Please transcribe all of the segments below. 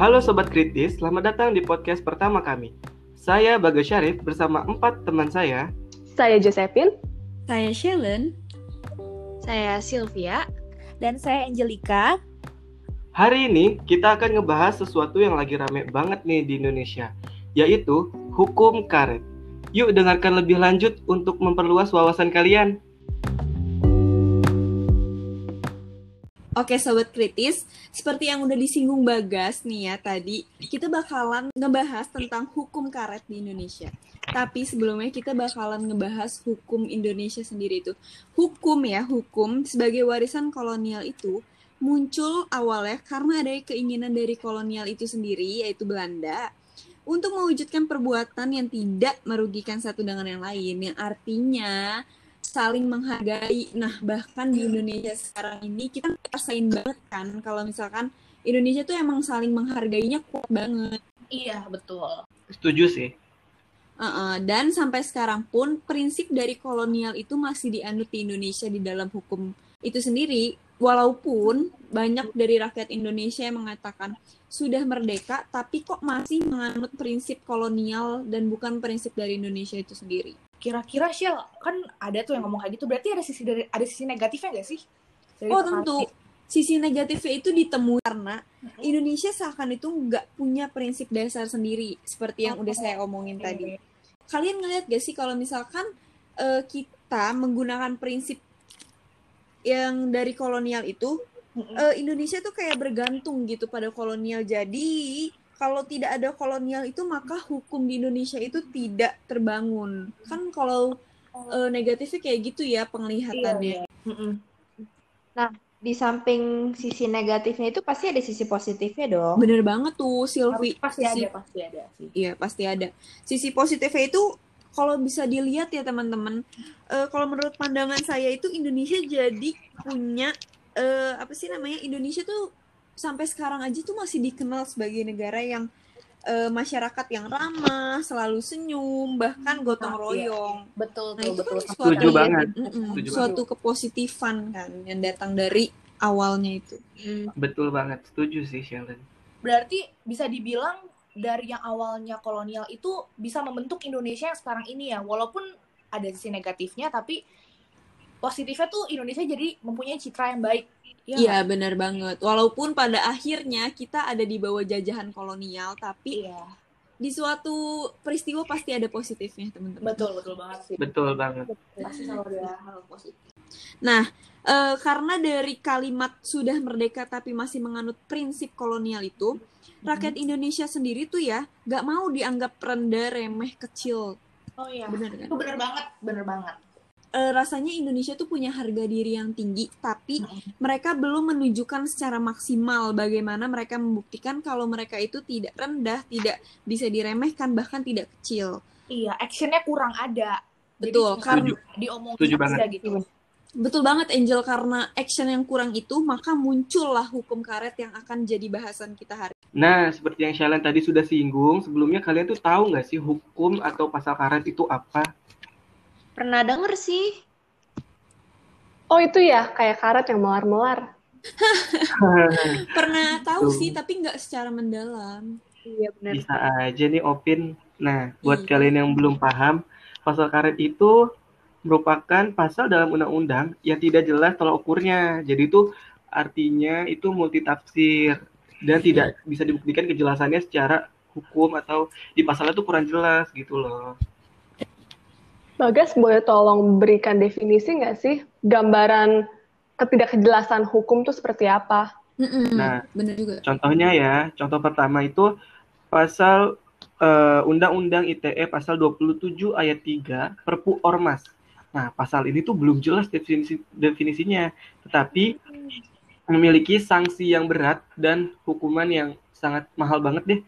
Halo Sobat Kritis, selamat datang di podcast pertama kami. Saya Bagas Syarif bersama empat teman saya. Saya Josephine. Saya Shellen. Saya Sylvia. Dan saya Angelika. Hari ini kita akan ngebahas sesuatu yang lagi rame banget nih di Indonesia, yaitu hukum karet. Yuk dengarkan lebih lanjut untuk memperluas wawasan kalian. Oke sobat kritis, seperti yang udah disinggung Bagas nih ya tadi, kita bakalan ngebahas tentang hukum karet di Indonesia. Tapi sebelumnya kita bakalan ngebahas hukum Indonesia sendiri itu. Hukum ya, hukum sebagai warisan kolonial itu muncul awalnya karena ada keinginan dari kolonial itu sendiri, yaitu Belanda, untuk mewujudkan perbuatan yang tidak merugikan satu dengan yang lain, yang artinya saling menghargai. Nah, bahkan di Indonesia sekarang ini kita rasain banget kan kalau misalkan Indonesia tuh emang saling menghargainya kuat banget. Iya, betul. Setuju sih. Uh-uh. Dan sampai sekarang pun prinsip dari kolonial itu masih dianut di Indonesia di dalam hukum itu sendiri. Walaupun banyak dari rakyat Indonesia yang mengatakan sudah merdeka, tapi kok masih menganut prinsip kolonial dan bukan prinsip dari Indonesia itu sendiri. Kira-kira Shell, kan ada tuh yang ngomong kayak gitu, berarti ada sisi dari ada sisi negatifnya gak sih? Dari oh tentu, sisi negatifnya itu ditemui karena Indonesia seakan itu nggak punya prinsip dasar sendiri, seperti yang udah saya omongin tadi. Kalian ngeliat gak sih kalau misalkan eh, kita menggunakan prinsip yang dari kolonial itu, eh, Indonesia tuh kayak bergantung gitu pada kolonial. Jadi kalau tidak ada kolonial itu maka hukum di Indonesia itu tidak terbangun. Kan kalau eh, negatifnya kayak gitu ya penglihatannya. Mm-mm. Di samping sisi negatifnya itu pasti ada sisi positifnya dong. Bener banget tuh Silvi. Pasti Sisi- ada, pasti ada sih. Iya pasti ada. Sisi positifnya itu kalau bisa dilihat ya teman-teman, eh, kalau menurut pandangan saya itu Indonesia jadi punya eh, apa sih namanya Indonesia tuh sampai sekarang aja tuh masih dikenal sebagai negara yang eh, masyarakat yang ramah, selalu senyum, bahkan gotong Nah, iya. royong. Betul, Nah betul, itu kan betul. suatu Setuju banget. Setuju suatu kepositifan kan yang datang dari awalnya itu. Mm. Betul banget, setuju sih Sheldon. Berarti bisa dibilang dari yang awalnya kolonial itu bisa membentuk Indonesia yang sekarang ini ya, walaupun ada sisi negatifnya, tapi positifnya tuh Indonesia jadi mempunyai citra yang baik. Iya nggak? benar banget. Walaupun pada akhirnya kita ada di bawah jajahan kolonial, tapi Iya. di suatu peristiwa pasti ada positifnya teman-teman. Betul, betul banget sih. Betul banget. Pasti selalu ada hal positif. Nah, eh, karena dari kalimat sudah merdeka tapi masih menganut prinsip kolonial itu, rakyat Indonesia sendiri tuh ya gak mau dianggap rendah, remeh, kecil. Oh iya. Benar kan? Itu bener banget, bener banget. Eh, rasanya Indonesia tuh punya harga diri yang tinggi, tapi mereka belum menunjukkan secara maksimal bagaimana mereka membuktikan kalau mereka itu tidak rendah, tidak bisa diremehkan, bahkan tidak kecil. Iya, actionnya kurang ada. Betul, Jadi karena diomongin Setuju aja banget. gitu. Betul banget Angel karena action yang kurang itu maka muncullah hukum karet yang akan jadi bahasan kita hari. Nah, seperti yang Sheldon tadi sudah singgung, sebelumnya kalian tuh tahu nggak sih hukum atau pasal karet itu apa? Pernah denger sih. Oh itu ya, kayak karet yang melar-melar. Pernah tahu Betul. sih tapi nggak secara mendalam. Iya benar. Bisa aja nih Opin. Nah, buat Iya. kalian yang belum paham, pasal karet itu merupakan pasal dalam undang-undang yang tidak jelas tolak ukurnya. Jadi itu artinya itu multitafsir dan tidak bisa dibuktikan kejelasannya secara hukum atau di pasalnya itu kurang jelas gitu loh. Bagas boleh tolong berikan definisi nggak sih gambaran ketidakkejelasan hukum tuh seperti apa? Mm-mm, Nah. bener juga. Contohnya ya, contoh pertama itu pasal eh, Undang-Undang ITE pasal 27 ayat 3 Perpu Ormas. Nah, pasal ini tuh belum jelas definisi definisinya, tetapi memiliki sanksi yang berat dan hukuman yang sangat mahal banget deh.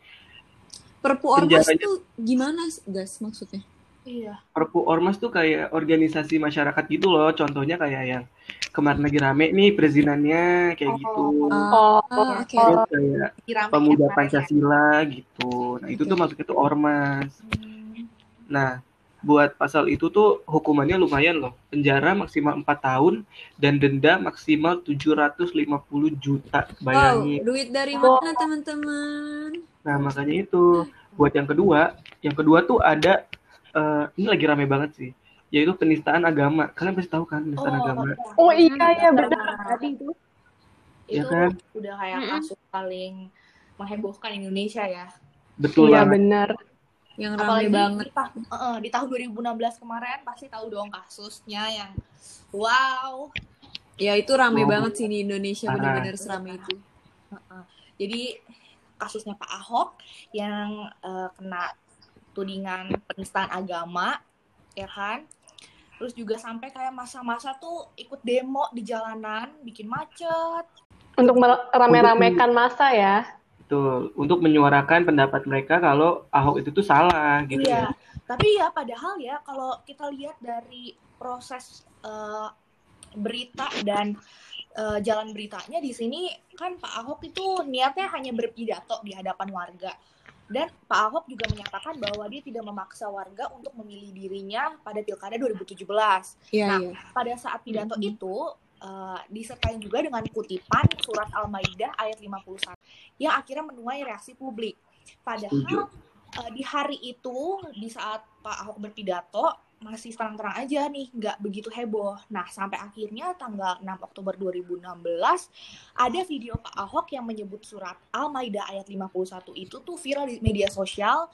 Perpu ormas Penjaranya- tuh gimana gas maksudnya? Iya. Perpu Ormas tuh kayak organisasi masyarakat gitu loh. Contohnya kayak yang kemarin lagi rame nih perizinannya kayak gitu. Oh, Ah, oke. Terus kayak Diramein pemuda ya. Pancasila gitu. Nah, itu tuh Oke. masuknya tuh ormas. Hmm. Nah, buat pasal itu tuh hukumannya lumayan loh. Penjara maksimal 4 tahun dan denda maksimal 750 juta. Wow, Bayangin. duit dari mana teman-teman? Nah, makanya itu buat yang kedua, yang kedua tuh ada eh, ini lagi rame banget sih, yaitu penistaan agama. Kalian pasti tahu kan penistaan Oh, agama? Oh iya iya benar. Tadi itu. Itu kan? udah kayak kasus paling menghebohkan Indonesia ya. Betul Iya banget. benar. Yang rame Apalagi banget. Di, ta- eh, eh, di tahun 2016 kemarin pasti tahu dong kasusnya yang wow. Ya itu rame Oh, banget sih di Indonesia parah. bener-bener serame itu. Heeh. Jadi kasusnya Pak Ahok yang eh, kena tudingan penistaan agama, ya kan? Terus juga sampai kayak masa-masa tuh ikut demo di jalanan, bikin macet. Untuk merame-ramekan masa ya. Betul. Untuk menyuarakan pendapat mereka kalau Ahok itu tuh salah gitu Iya. ya. Tapi ya padahal ya kalau kita lihat dari proses eh, berita dan eh, jalan beritanya di sini kan Pak Ahok itu niatnya hanya berpidato di hadapan warga. Dan Pak Ahok juga menyatakan bahwa dia tidak memaksa warga untuk memilih dirinya pada Pilkada 2017. Iya, Nah, iya. Pada saat pidato Mhm. itu eh, disertai juga dengan kutipan surat Al-Maidah ayat 51 yang akhirnya menuai reaksi publik. Padahal Setuju. eh, di hari itu di saat Pak Ahok berpidato masih terang-terang aja nih nggak begitu heboh. Nah sampai akhirnya tanggal 6 Oktober 2016 ada video Pak Ahok yang menyebut surat Al-Maidah ayat 51 itu tuh viral di media sosial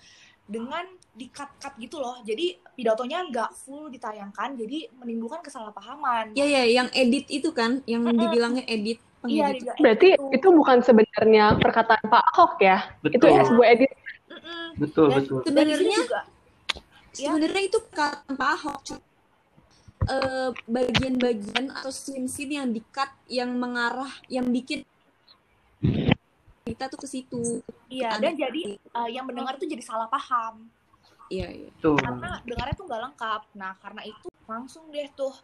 dengan di-cut-cut gitu loh. Jadi pidatonya nggak full ditayangkan, jadi menimbulkan kesalahpahaman. Iya, iya, yang edit itu kan, yang dibilangnya edit. Iya, Berarti gitu. itu bukan sebenarnya perkataan Pak Ahok ya. Itu Betul. sebuah edit. Mm-mm. Betul, Dan- betul. Sebenarnya juga Ya. sebenarnya itu kata Pak Ahok eh, bagian-bagian atau scene-scene yang di-cut yang mengarah yang bikin kita tuh ke situ. iya dan jadi eh, yang mendengar itu jadi salah paham. Iya, iya. Betul. karena dengarnya tuh nggak lengkap. Nah, karena itu langsung deh tuh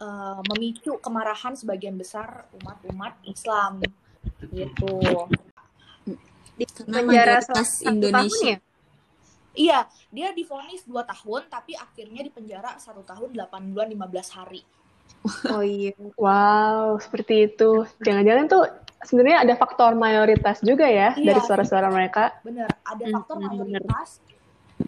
eh, memicu kemarahan sebagian besar umat-umat Islam gitu. Karena Penjara Indonesia. tahun ya? Iya, dia divonis 2 tahun tapi akhirnya di penjara satu tahun 8 bulan 15 hari. Oh iya. Wow, seperti itu. Jangan-jangan tuh sebenarnya ada faktor mayoritas juga ya Iya. dari suara-suara mereka. Bener, ada Hmm, faktor hmm, bener. mayoritas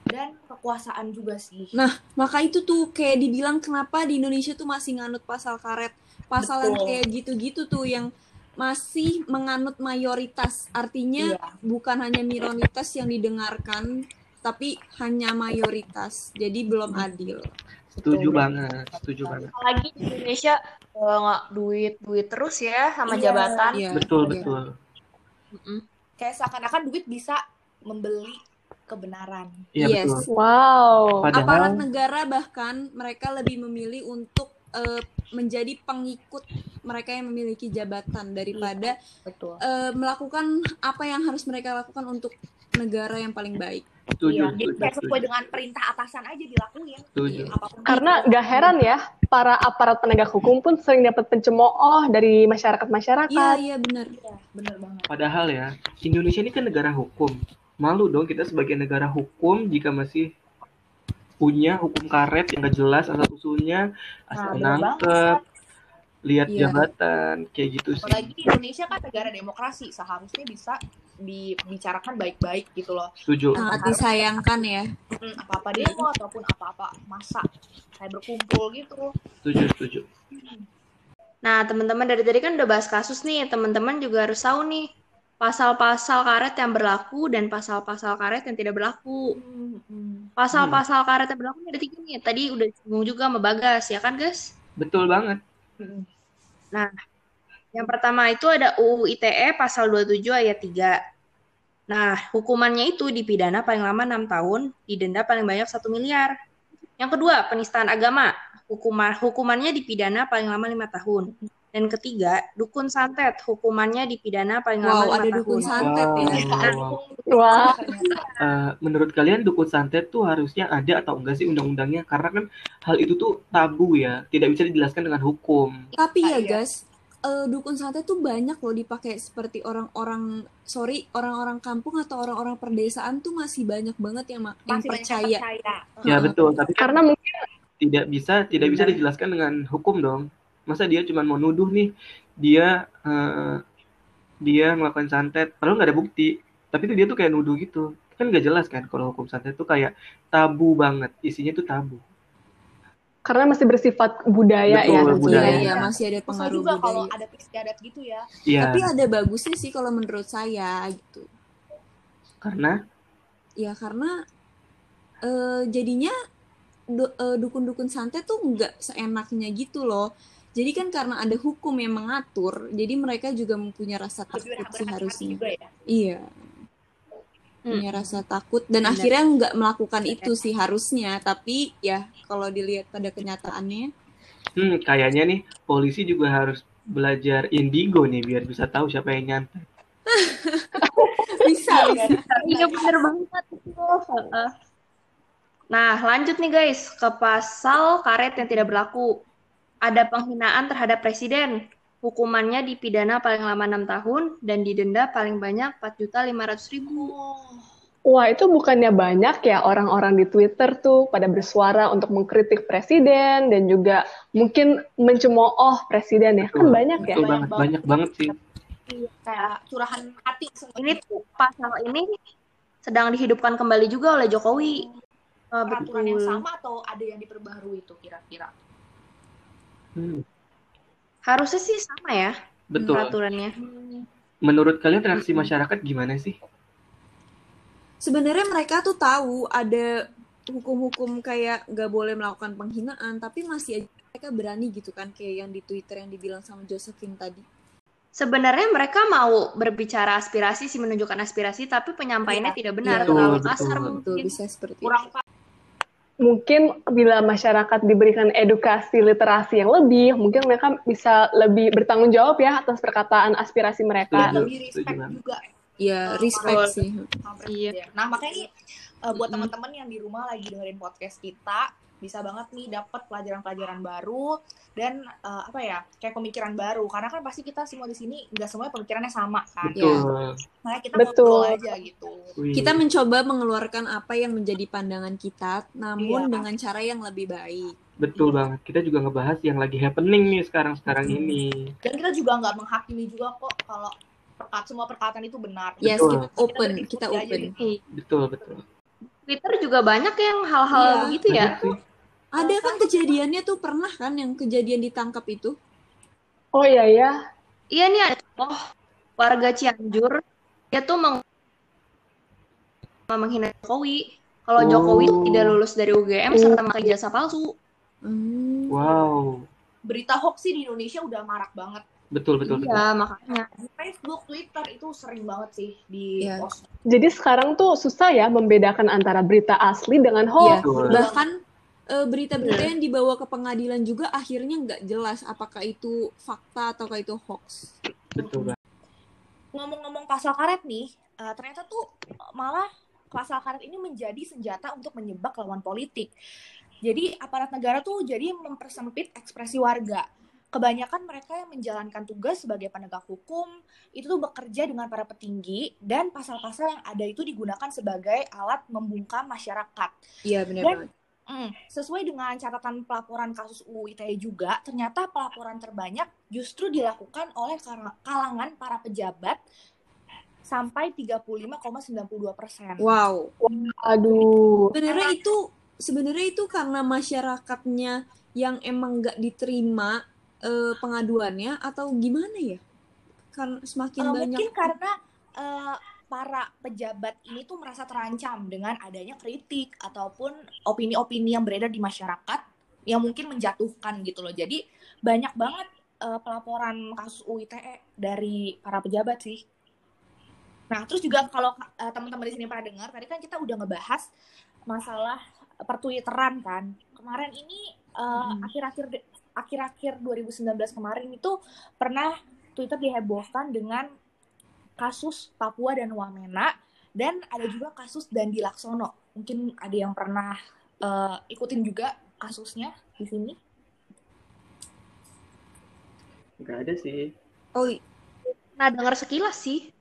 dan kekuasaan juga sih. Maka itu tuh kayak dibilang kenapa di Indonesia tuh masih nganut pasal karet. Pasal yang kayak gitu-gitu tuh yang masih menganut mayoritas. Artinya Iya. bukan hanya minoritas yang didengarkan, tapi hanya mayoritas. Jadi belum adil. Setuju banget, setuju banget. Apalagi di Indonesia eh, nggak duit duit terus ya sama Iya. jabatan. Iya, Betul, iya. betul. Mm-mm. Kayak seakan-akan duit bisa membeli kebenaran. Iya, Yes. betul. Wow. Padahal Aparat negara bahkan mereka lebih memilih untuk eh, menjadi pengikut mereka yang memiliki jabatan daripada Betul. eh, melakukan apa yang harus mereka lakukan untuk negara yang paling baik. Setuju, Iya, jadi kayak sesuai dengan perintah atasan aja dilakuin. Setuju. Apa pun Karena itu. gak heran ya, para aparat penegak hukum pun sering dapat pencemooh dari masyarakat-masyarakat. Iya, iya benar. Iya, bener banget. Padahal ya, Indonesia ini kan negara hukum. Malu dong kita sebagai negara hukum jika masih punya hukum karet yang gak jelas asal usulnya, asal bener nangkep, lihat Iya. jabatan, kayak gitu sih. Apalagi Indonesia kan negara demokrasi, seharusnya bisa dibicarakan baik-baik gitu loh. Setuju. Sangat disayangkan ya. Hmm, apa-apa demo ataupun apa-apa masa kayak berkumpul gitu. Setuju, setuju. Nah, teman-teman dari tadi kan udah bahas kasus nih, teman-teman juga harus tahu nih pasal-pasal karet yang berlaku dan pasal-pasal karet yang tidak berlaku. Pasal-pasal karet yang berlaku ada tiga nih. Tadi udah disinggung juga sama Bagas, ya kan, guys? Betul banget. Yang pertama itu ada UU ITE pasal 27 ayat 3. Nah, hukumannya itu dipidana paling lama 6 tahun, didenda paling banyak 1 miliar. Yang kedua, penistaan agama. Hukuman hukumannya dipidana paling lama 5 tahun. Dan ketiga, dukun santet. Hukumannya dipidana paling lama Wow, 5 ada tahun. dukun santet ya. Wow. Wah. Eh, menurut kalian dukun santet tuh harusnya ada atau enggak sih undang-undangnya? Karena kan hal itu tuh tabu ya, tidak bisa dijelaskan dengan hukum. Tapi ya Iya. guys, eh, dukun santet tuh banyak loh dipakai seperti orang-orang sorry orang-orang kampung atau orang-orang perdesaan tuh masih banyak banget yang, ma- yang Masih banyak yang percaya. percaya. Ya Heeh. betul, tapi kan Karena mungkin tidak bisa tidak bisa dijelaskan dengan hukum dong. Masa dia cuma mau nuduh nih dia eh, dia melakukan santet, padahal nggak ada bukti. Tapi itu dia tuh kayak nuduh gitu. Kan nggak jelas kan kalau hukum santet tuh kayak tabu banget, isinya tuh tabu. Karena masih bersifat budaya Betul, ya. Iya, budaya. iya, masih ada pengaruh juga kalau budaya. ada istiadat gitu ya. Iya, Tapi ada bagusnya sih kalau menurut saya gitu. karena Ya karena eh, jadinya eh, dukun-dukun santet tuh nggak seenaknya gitu loh. Jadi kan karena ada hukum yang mengatur, jadi mereka juga mempunyai rasa takut sih harusnya. juga ya. Iya. Punya rasa takut dan Benar. akhirnya nggak melakukan itu sih harusnya. Tapi ya kalau dilihat pada kenyataannya, hmm, kayaknya nih polisi juga harus belajar indigo nih biar bisa tahu siapa yang nyantet. bisa bisa. Iya bener banget. Nah lanjut nih guys ke pasal karet yang tidak berlaku. Ada penghinaan terhadap presiden. Hukumannya dipidana paling lama 6 tahun dan didenda paling banyak 4.500.000 ribu. Wah, itu bukannya banyak ya orang-orang di Twitter tuh pada bersuara untuk mengkritik presiden dan juga mungkin mencemooh presiden ya. Kan Betul, banyak ya. Betul Banyak banget, banyak banget sih. Iya, kayak curahan hati semua. Ini tuh pasal ini sedang dihidupkan kembali juga oleh Jokowi. Peraturan yang betul. sama atau ada yang diperbaharui itu kira-kira? Hmm, Harusnya sih sama ya betul. peraturannya. Menurut kalian reaksi masyarakat gimana sih? Sebenarnya mereka tuh tahu ada hukum-hukum kayak nggak boleh melakukan penghinaan, tapi masih aja mereka berani gitu kan kayak yang di Twitter yang dibilang sama Josephine tadi. Sebenarnya mereka mau berbicara aspirasi sih menunjukkan aspirasi, tapi penyampaiannya Iya. tidak benar, Iya. terlalu Betul, kasar betul. Betul, mungkin. bisa seperti Kurang itu. Mungkin bila masyarakat diberikan edukasi literasi yang lebih, mungkin mereka bisa lebih bertanggung jawab ya atas perkataan aspirasi mereka. Setuju, lebih respect juga Ya, Oh, respect betul. sih. Iya. Nah makanya nih uh, buat teman-teman yang di rumah lagi dengerin podcast kita bisa banget nih dapat pelajaran-pelajaran baru dan uh, apa ya kayak pemikiran baru karena kan pasti kita semua di sini nggak semuanya pemikirannya sama kan. Betul. Makanya kita Betul. ngobrol aja gitu. Wih. Kita mencoba mengeluarkan apa yang menjadi pandangan kita, namun Iya. dengan cara yang lebih baik. Betul banget. Kita juga ngebahas yang lagi happening nih sekarang-sekarang Hmm. ini. Dan kita juga nggak menghakimi juga kok kalau perkat semua perkataan itu benar. Yes, Betul. kita open, kita aja open. gitu. Betul, betul. Twitter juga banyak yang hal-hal Iya. begitu ya. Banyak sih. Ada kan kejadiannya tuh pernah kan yang kejadian ditangkap itu? Oh iya ya, Iya nih ada oh warga Cianjur dia tuh meng menghina Jokowi. Kalau Jokowi Oh. tidak lulus dari UGM serta memakai jasa palsu. Hmm. Wow. Berita hoax sih di Indonesia udah marak banget. Betul, betul, betul. Iya, makanya. Di Facebook, Twitter itu sering banget sih di Iya. post. jadi sekarang tuh susah ya membedakan antara berita asli dengan hoax. Betul. bahkan berita-berita yang dibawa ke pengadilan juga akhirnya nggak jelas apakah itu fakta ataukah itu hoax. Betul banget. ngomong-ngomong pasal karet nih, eh, ternyata tuh malah pasal karet ini menjadi senjata untuk menyebak lawan politik. Jadi aparat negara tuh jadi mempersempit ekspresi warga. Kebanyakan mereka yang menjalankan tugas sebagai penegak hukum itu tuh bekerja dengan para petinggi dan pasal-pasal yang ada itu digunakan sebagai alat membungkam masyarakat. Iya benar Dan- banget. Mm, sesuai dengan catatan pelaporan kasus UU ITE juga, ternyata pelaporan terbanyak justru dilakukan oleh kalangan para pejabat sampai 35,92 persen. Wow. Aduh, Sebenarnya itu sebenarnya itu karena masyarakatnya yang emang nggak diterima eh, pengaduannya atau gimana ya? Karena semakin Eh, banyak mungkin karena eh, para pejabat ini tuh merasa terancam dengan adanya kritik ataupun opini-opini yang beredar di masyarakat yang mungkin menjatuhkan gitu loh. Jadi banyak banget eh, pelaporan kasus UU ITE dari para pejabat sih. Nah, terus juga kalau eh, teman-teman di sini pernah dengar, tadi kan kita udah ngebahas masalah pertwitteran kan. Kemarin ini eh, Hmm. akhir-akhir akhir-akhir 2019 kemarin itu pernah Twitter dihebohkan dengan kasus Papua dan Wamena dan ada juga kasus Dandi Laksono. Mungkin ada yang pernah eh, ikutin juga kasusnya di sini. Nggak ada sih. Oh, Nah, dengar sekilas sih.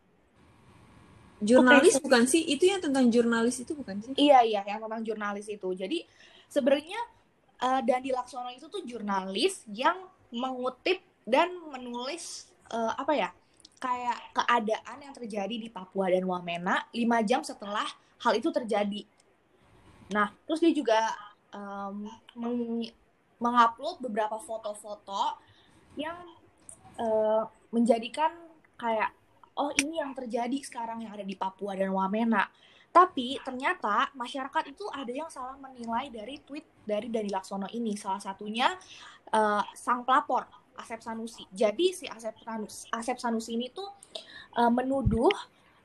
jurnalis Oke. bukan sih? Itu yang tentang jurnalis itu bukan sih? Iya iya yang tentang jurnalis itu. Jadi sebenarnya eh, Dandi Laksono itu tuh jurnalis yang mengutip dan menulis eh, apa ya kayak keadaan yang terjadi di Papua dan Wamena lima jam setelah hal itu terjadi. Nah terus dia juga em, meng- mengupload beberapa foto-foto yang eh, menjadikan kayak oh ini yang terjadi sekarang yang ada di Papua dan Wamena. Tapi ternyata masyarakat itu ada yang salah menilai dari tweet dari Dani Laksono ini. Salah satunya eh, sang pelapor Asep Sanusi. Jadi si Asep Sanusi, Asep Sanusi ini tuh eh, menuduh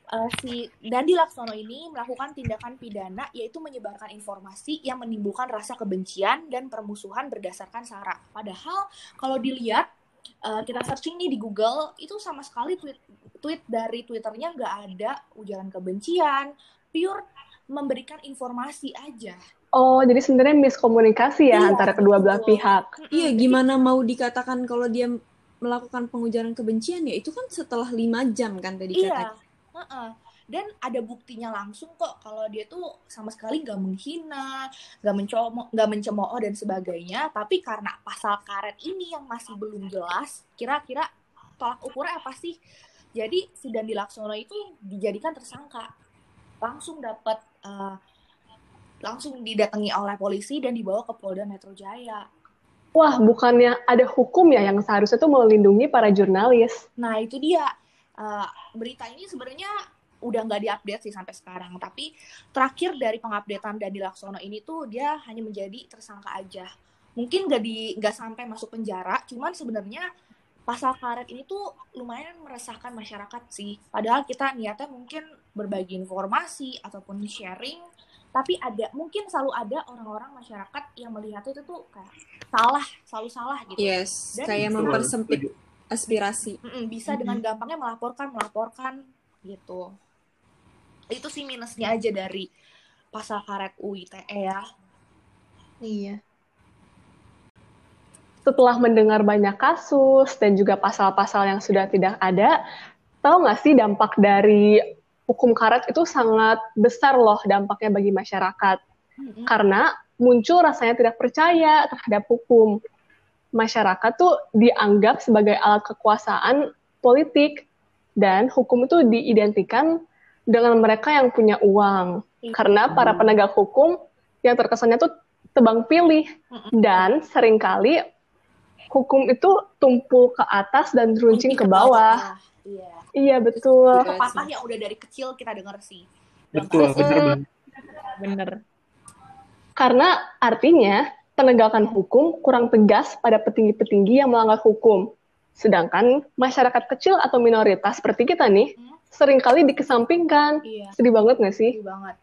eh, si Dandi Laksono ini melakukan tindakan pidana yaitu menyebarkan informasi yang menimbulkan rasa kebencian dan permusuhan berdasarkan sara. Padahal kalau dilihat eh, kita searching nih di Google itu sama sekali tweet tweet dari Twitternya nggak ada ujaran kebencian, pure memberikan informasi aja. Oh, jadi sebenarnya miskomunikasi ya Iya, antara kedua belah betul. pihak. Iya, gimana mau dikatakan kalau dia melakukan pengujaran kebencian ya itu kan setelah lima jam kan tadi Iya, kata. heeh. dan ada buktinya langsung kok kalau dia tuh sama sekali nggak menghina, nggak mencemooh, nggak mencemooh dan sebagainya. Tapi karena pasal karet ini yang masih belum jelas, kira-kira tolak ukurnya apa sih? Jadi si Dandi Laksono itu dijadikan tersangka, langsung dapat eh, langsung didatangi oleh polisi dan dibawa ke Polda Metro Jaya. Wah, bukannya ada hukum ya yang seharusnya tuh melindungi para jurnalis. Nah, itu dia. Eh, berita ini sebenarnya udah nggak diupdate sih sampai sekarang. Tapi terakhir dari pengupdatean Dandi Laksono ini tuh dia hanya menjadi tersangka aja. Mungkin nggak di nggak sampai masuk penjara, cuman sebenarnya pasal karet ini tuh lumayan meresahkan masyarakat sih. Padahal kita niatnya mungkin berbagi informasi ataupun sharing, tapi ada mungkin selalu ada orang-orang masyarakat yang melihat itu tuh kayak salah, selalu salah gitu. Yes, Dan kayak itu- mempersempit aspirasi. Bisa dengan gampangnya melaporkan melaporkan gitu itu sih minusnya aja dari pasal karet UITE ya Iya. Setelah mendengar banyak kasus dan juga pasal-pasal yang sudah tidak ada, tahu nggak sih dampak dari hukum karet itu sangat besar loh dampaknya bagi masyarakat. Karena muncul rasanya tidak percaya terhadap hukum. Masyarakat tuh dianggap sebagai alat kekuasaan politik dan hukum itu diidentikan dengan mereka yang punya uang. Karena para penegak hukum yang terkesannya tuh tebang pilih dan sering kali hukum itu tumpul ke atas dan runcing ke bawah. Iya Iya betul. Iya. pepatah yang udah dari kecil kita dengar sih Betul, Gampang. bener banget. Bener. Karena artinya penegakan hukum kurang tegas pada petinggi-petinggi yang melanggar hukum. Sedangkan masyarakat kecil atau minoritas seperti kita nih, Hmm. sering kali dikesampingkan. iya Sedih banget nggak sih? sedih banget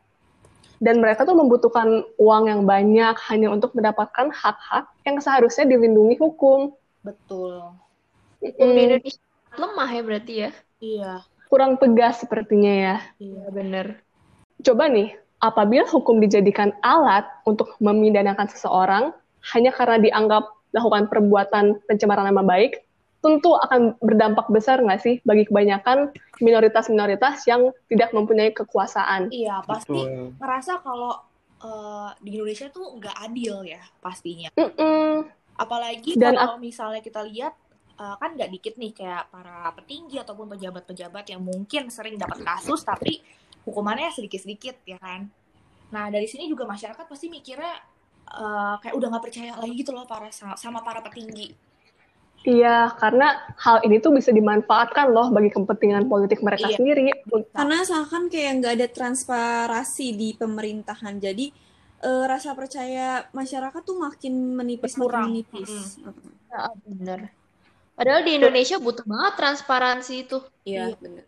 Dan mereka tuh membutuhkan uang yang banyak hanya untuk mendapatkan hak-hak yang seharusnya dilindungi hukum. betul Hukum di Mm, Indonesia lemah ya berarti ya. iya kurang tegas sepertinya ya. iya bener. Coba nih, apabila hukum dijadikan alat untuk memidanakan seseorang hanya karena dianggap melakukan perbuatan pencemaran nama baik, tentu akan berdampak besar nggak sih bagi kebanyakan minoritas-minoritas yang tidak mempunyai kekuasaan. iya pasti Betul. ngerasa kalau eh, di Indonesia tuh nggak adil ya pastinya Mm-mm. apalagi Dan kalau misalnya kita lihat eh, kan nggak dikit nih kayak para petinggi ataupun pejabat-pejabat yang mungkin sering dapat kasus tapi hukumannya sedikit-sedikit ya kan nah dari sini juga masyarakat pasti mikirnya eh, kayak udah nggak percaya lagi gitu loh para sama para petinggi Iya, karena hal ini tuh bisa dimanfaatkan loh bagi kepentingan politik mereka Iya. sendiri. Karena seakan kayak nggak ada transparasi di pemerintahan. Jadi eh, rasa percaya masyarakat tuh makin menipis, Berkurang. makin menipis. Mm-mm. Ya, bener. Padahal di Indonesia butuh banget transparansi itu. Iya, benar.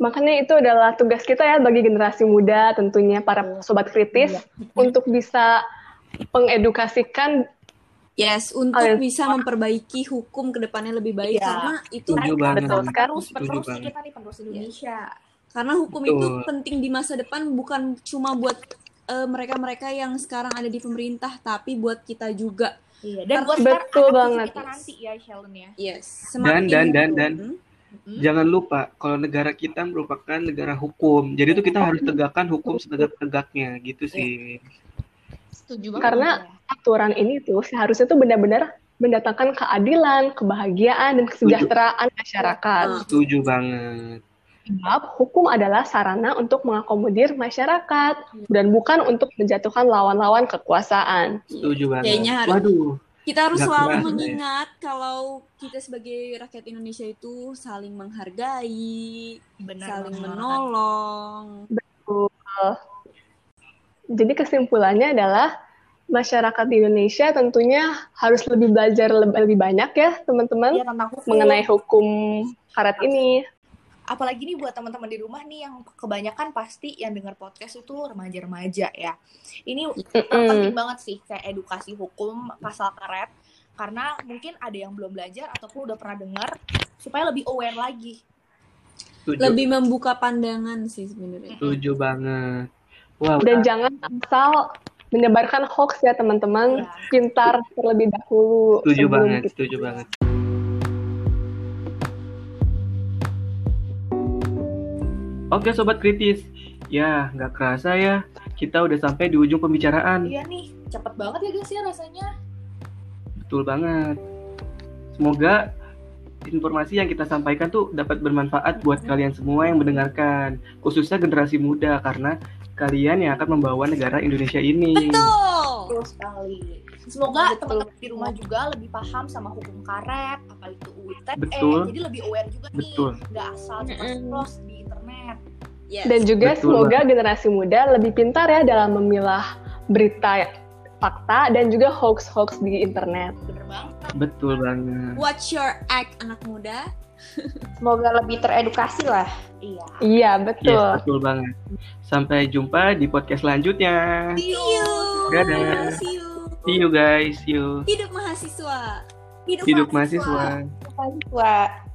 Makanya itu adalah tugas kita ya bagi generasi muda tentunya para sobat kritis untuk bisa mengedukasikan Yes, untuk Oh, iya. bisa memperbaiki hukum ke depannya lebih baik Iya. karena itu betul sekali. penerus kita nih penerus Indonesia karena hukum Betul. itu penting di masa depan bukan cuma buat eh, mereka-mereka yang sekarang ada di pemerintah tapi buat kita juga Iya, dan buat start Betul banget. kita nanti ya, Sheldon ya. Yes. Dan- dan- dan- dan. Hmm? Jangan lupa kalau negara kita merupakan negara hukum. Jadi itu kita harus tegakkan hukum setegak-tegaknya gitu sih. Setuju banget. Karena aturan ini tuh seharusnya tuh benar-benar mendatangkan keadilan, kebahagiaan, dan kesejahteraan masyarakat. Setuju banget. Sebab hukum adalah sarana untuk mengakomodir masyarakat dan bukan untuk menjatuhkan lawan-lawan kekuasaan. Setuju banget. Kayaknya harus- Waduh, Kita harus selalu ya. mengingat kalau kita sebagai rakyat Indonesia itu saling menghargai, Benar saling banget. menolong. Jadi kesimpulannya adalah masyarakat di Indonesia tentunya harus lebih belajar lebih, banyak ya teman-teman hukum. mengenai hukum karet ini. Apalagi nih buat teman-teman di rumah nih yang kebanyakan pasti yang dengar podcast itu remaja-remaja ya. Ini penting banget sih kayak edukasi hukum pasal karet karena mungkin ada yang belum belajar ataupun udah pernah dengar supaya lebih aware lagi. setuju. Lebih membuka pandangan sih sebenarnya. Setuju banget. Wow. Dan jangan asal menyebarkan hoax ya teman-teman. Ya. Pintar terlebih dahulu. Setuju banget, setuju banget. Oke sobat kritis, ya nggak kerasa ya kita udah sampai di ujung pembicaraan. Iya nih, cepet banget ya guys ya rasanya. Betul banget. Semoga informasi yang kita sampaikan tuh dapat bermanfaat buat kalian semua yang mendengarkan, khususnya generasi muda karena kalian yang akan membawa negara Indonesia ini. Betul. Betul sekali. Semoga teman-teman di rumah juga lebih paham sama hukum karet, apa itu UITE, Betul. jadi lebih aware juga Betul. nih, nggak asal cuma di internet. Yes. Dan juga Betul semoga generasi muda lebih pintar ya dalam memilah berita fakta dan juga hoax-hoax di internet. Bener banget. Betul banget. Watch your act anak muda. Semoga lebih teredukasi lah. Iya. Iya, Yes, betul. betul banget. Sampai jumpa di podcast selanjutnya. See you. Dadah. See you. See you guys, see you. Hidup mahasiswa. Hidup mahasiswa. Mahasiswa.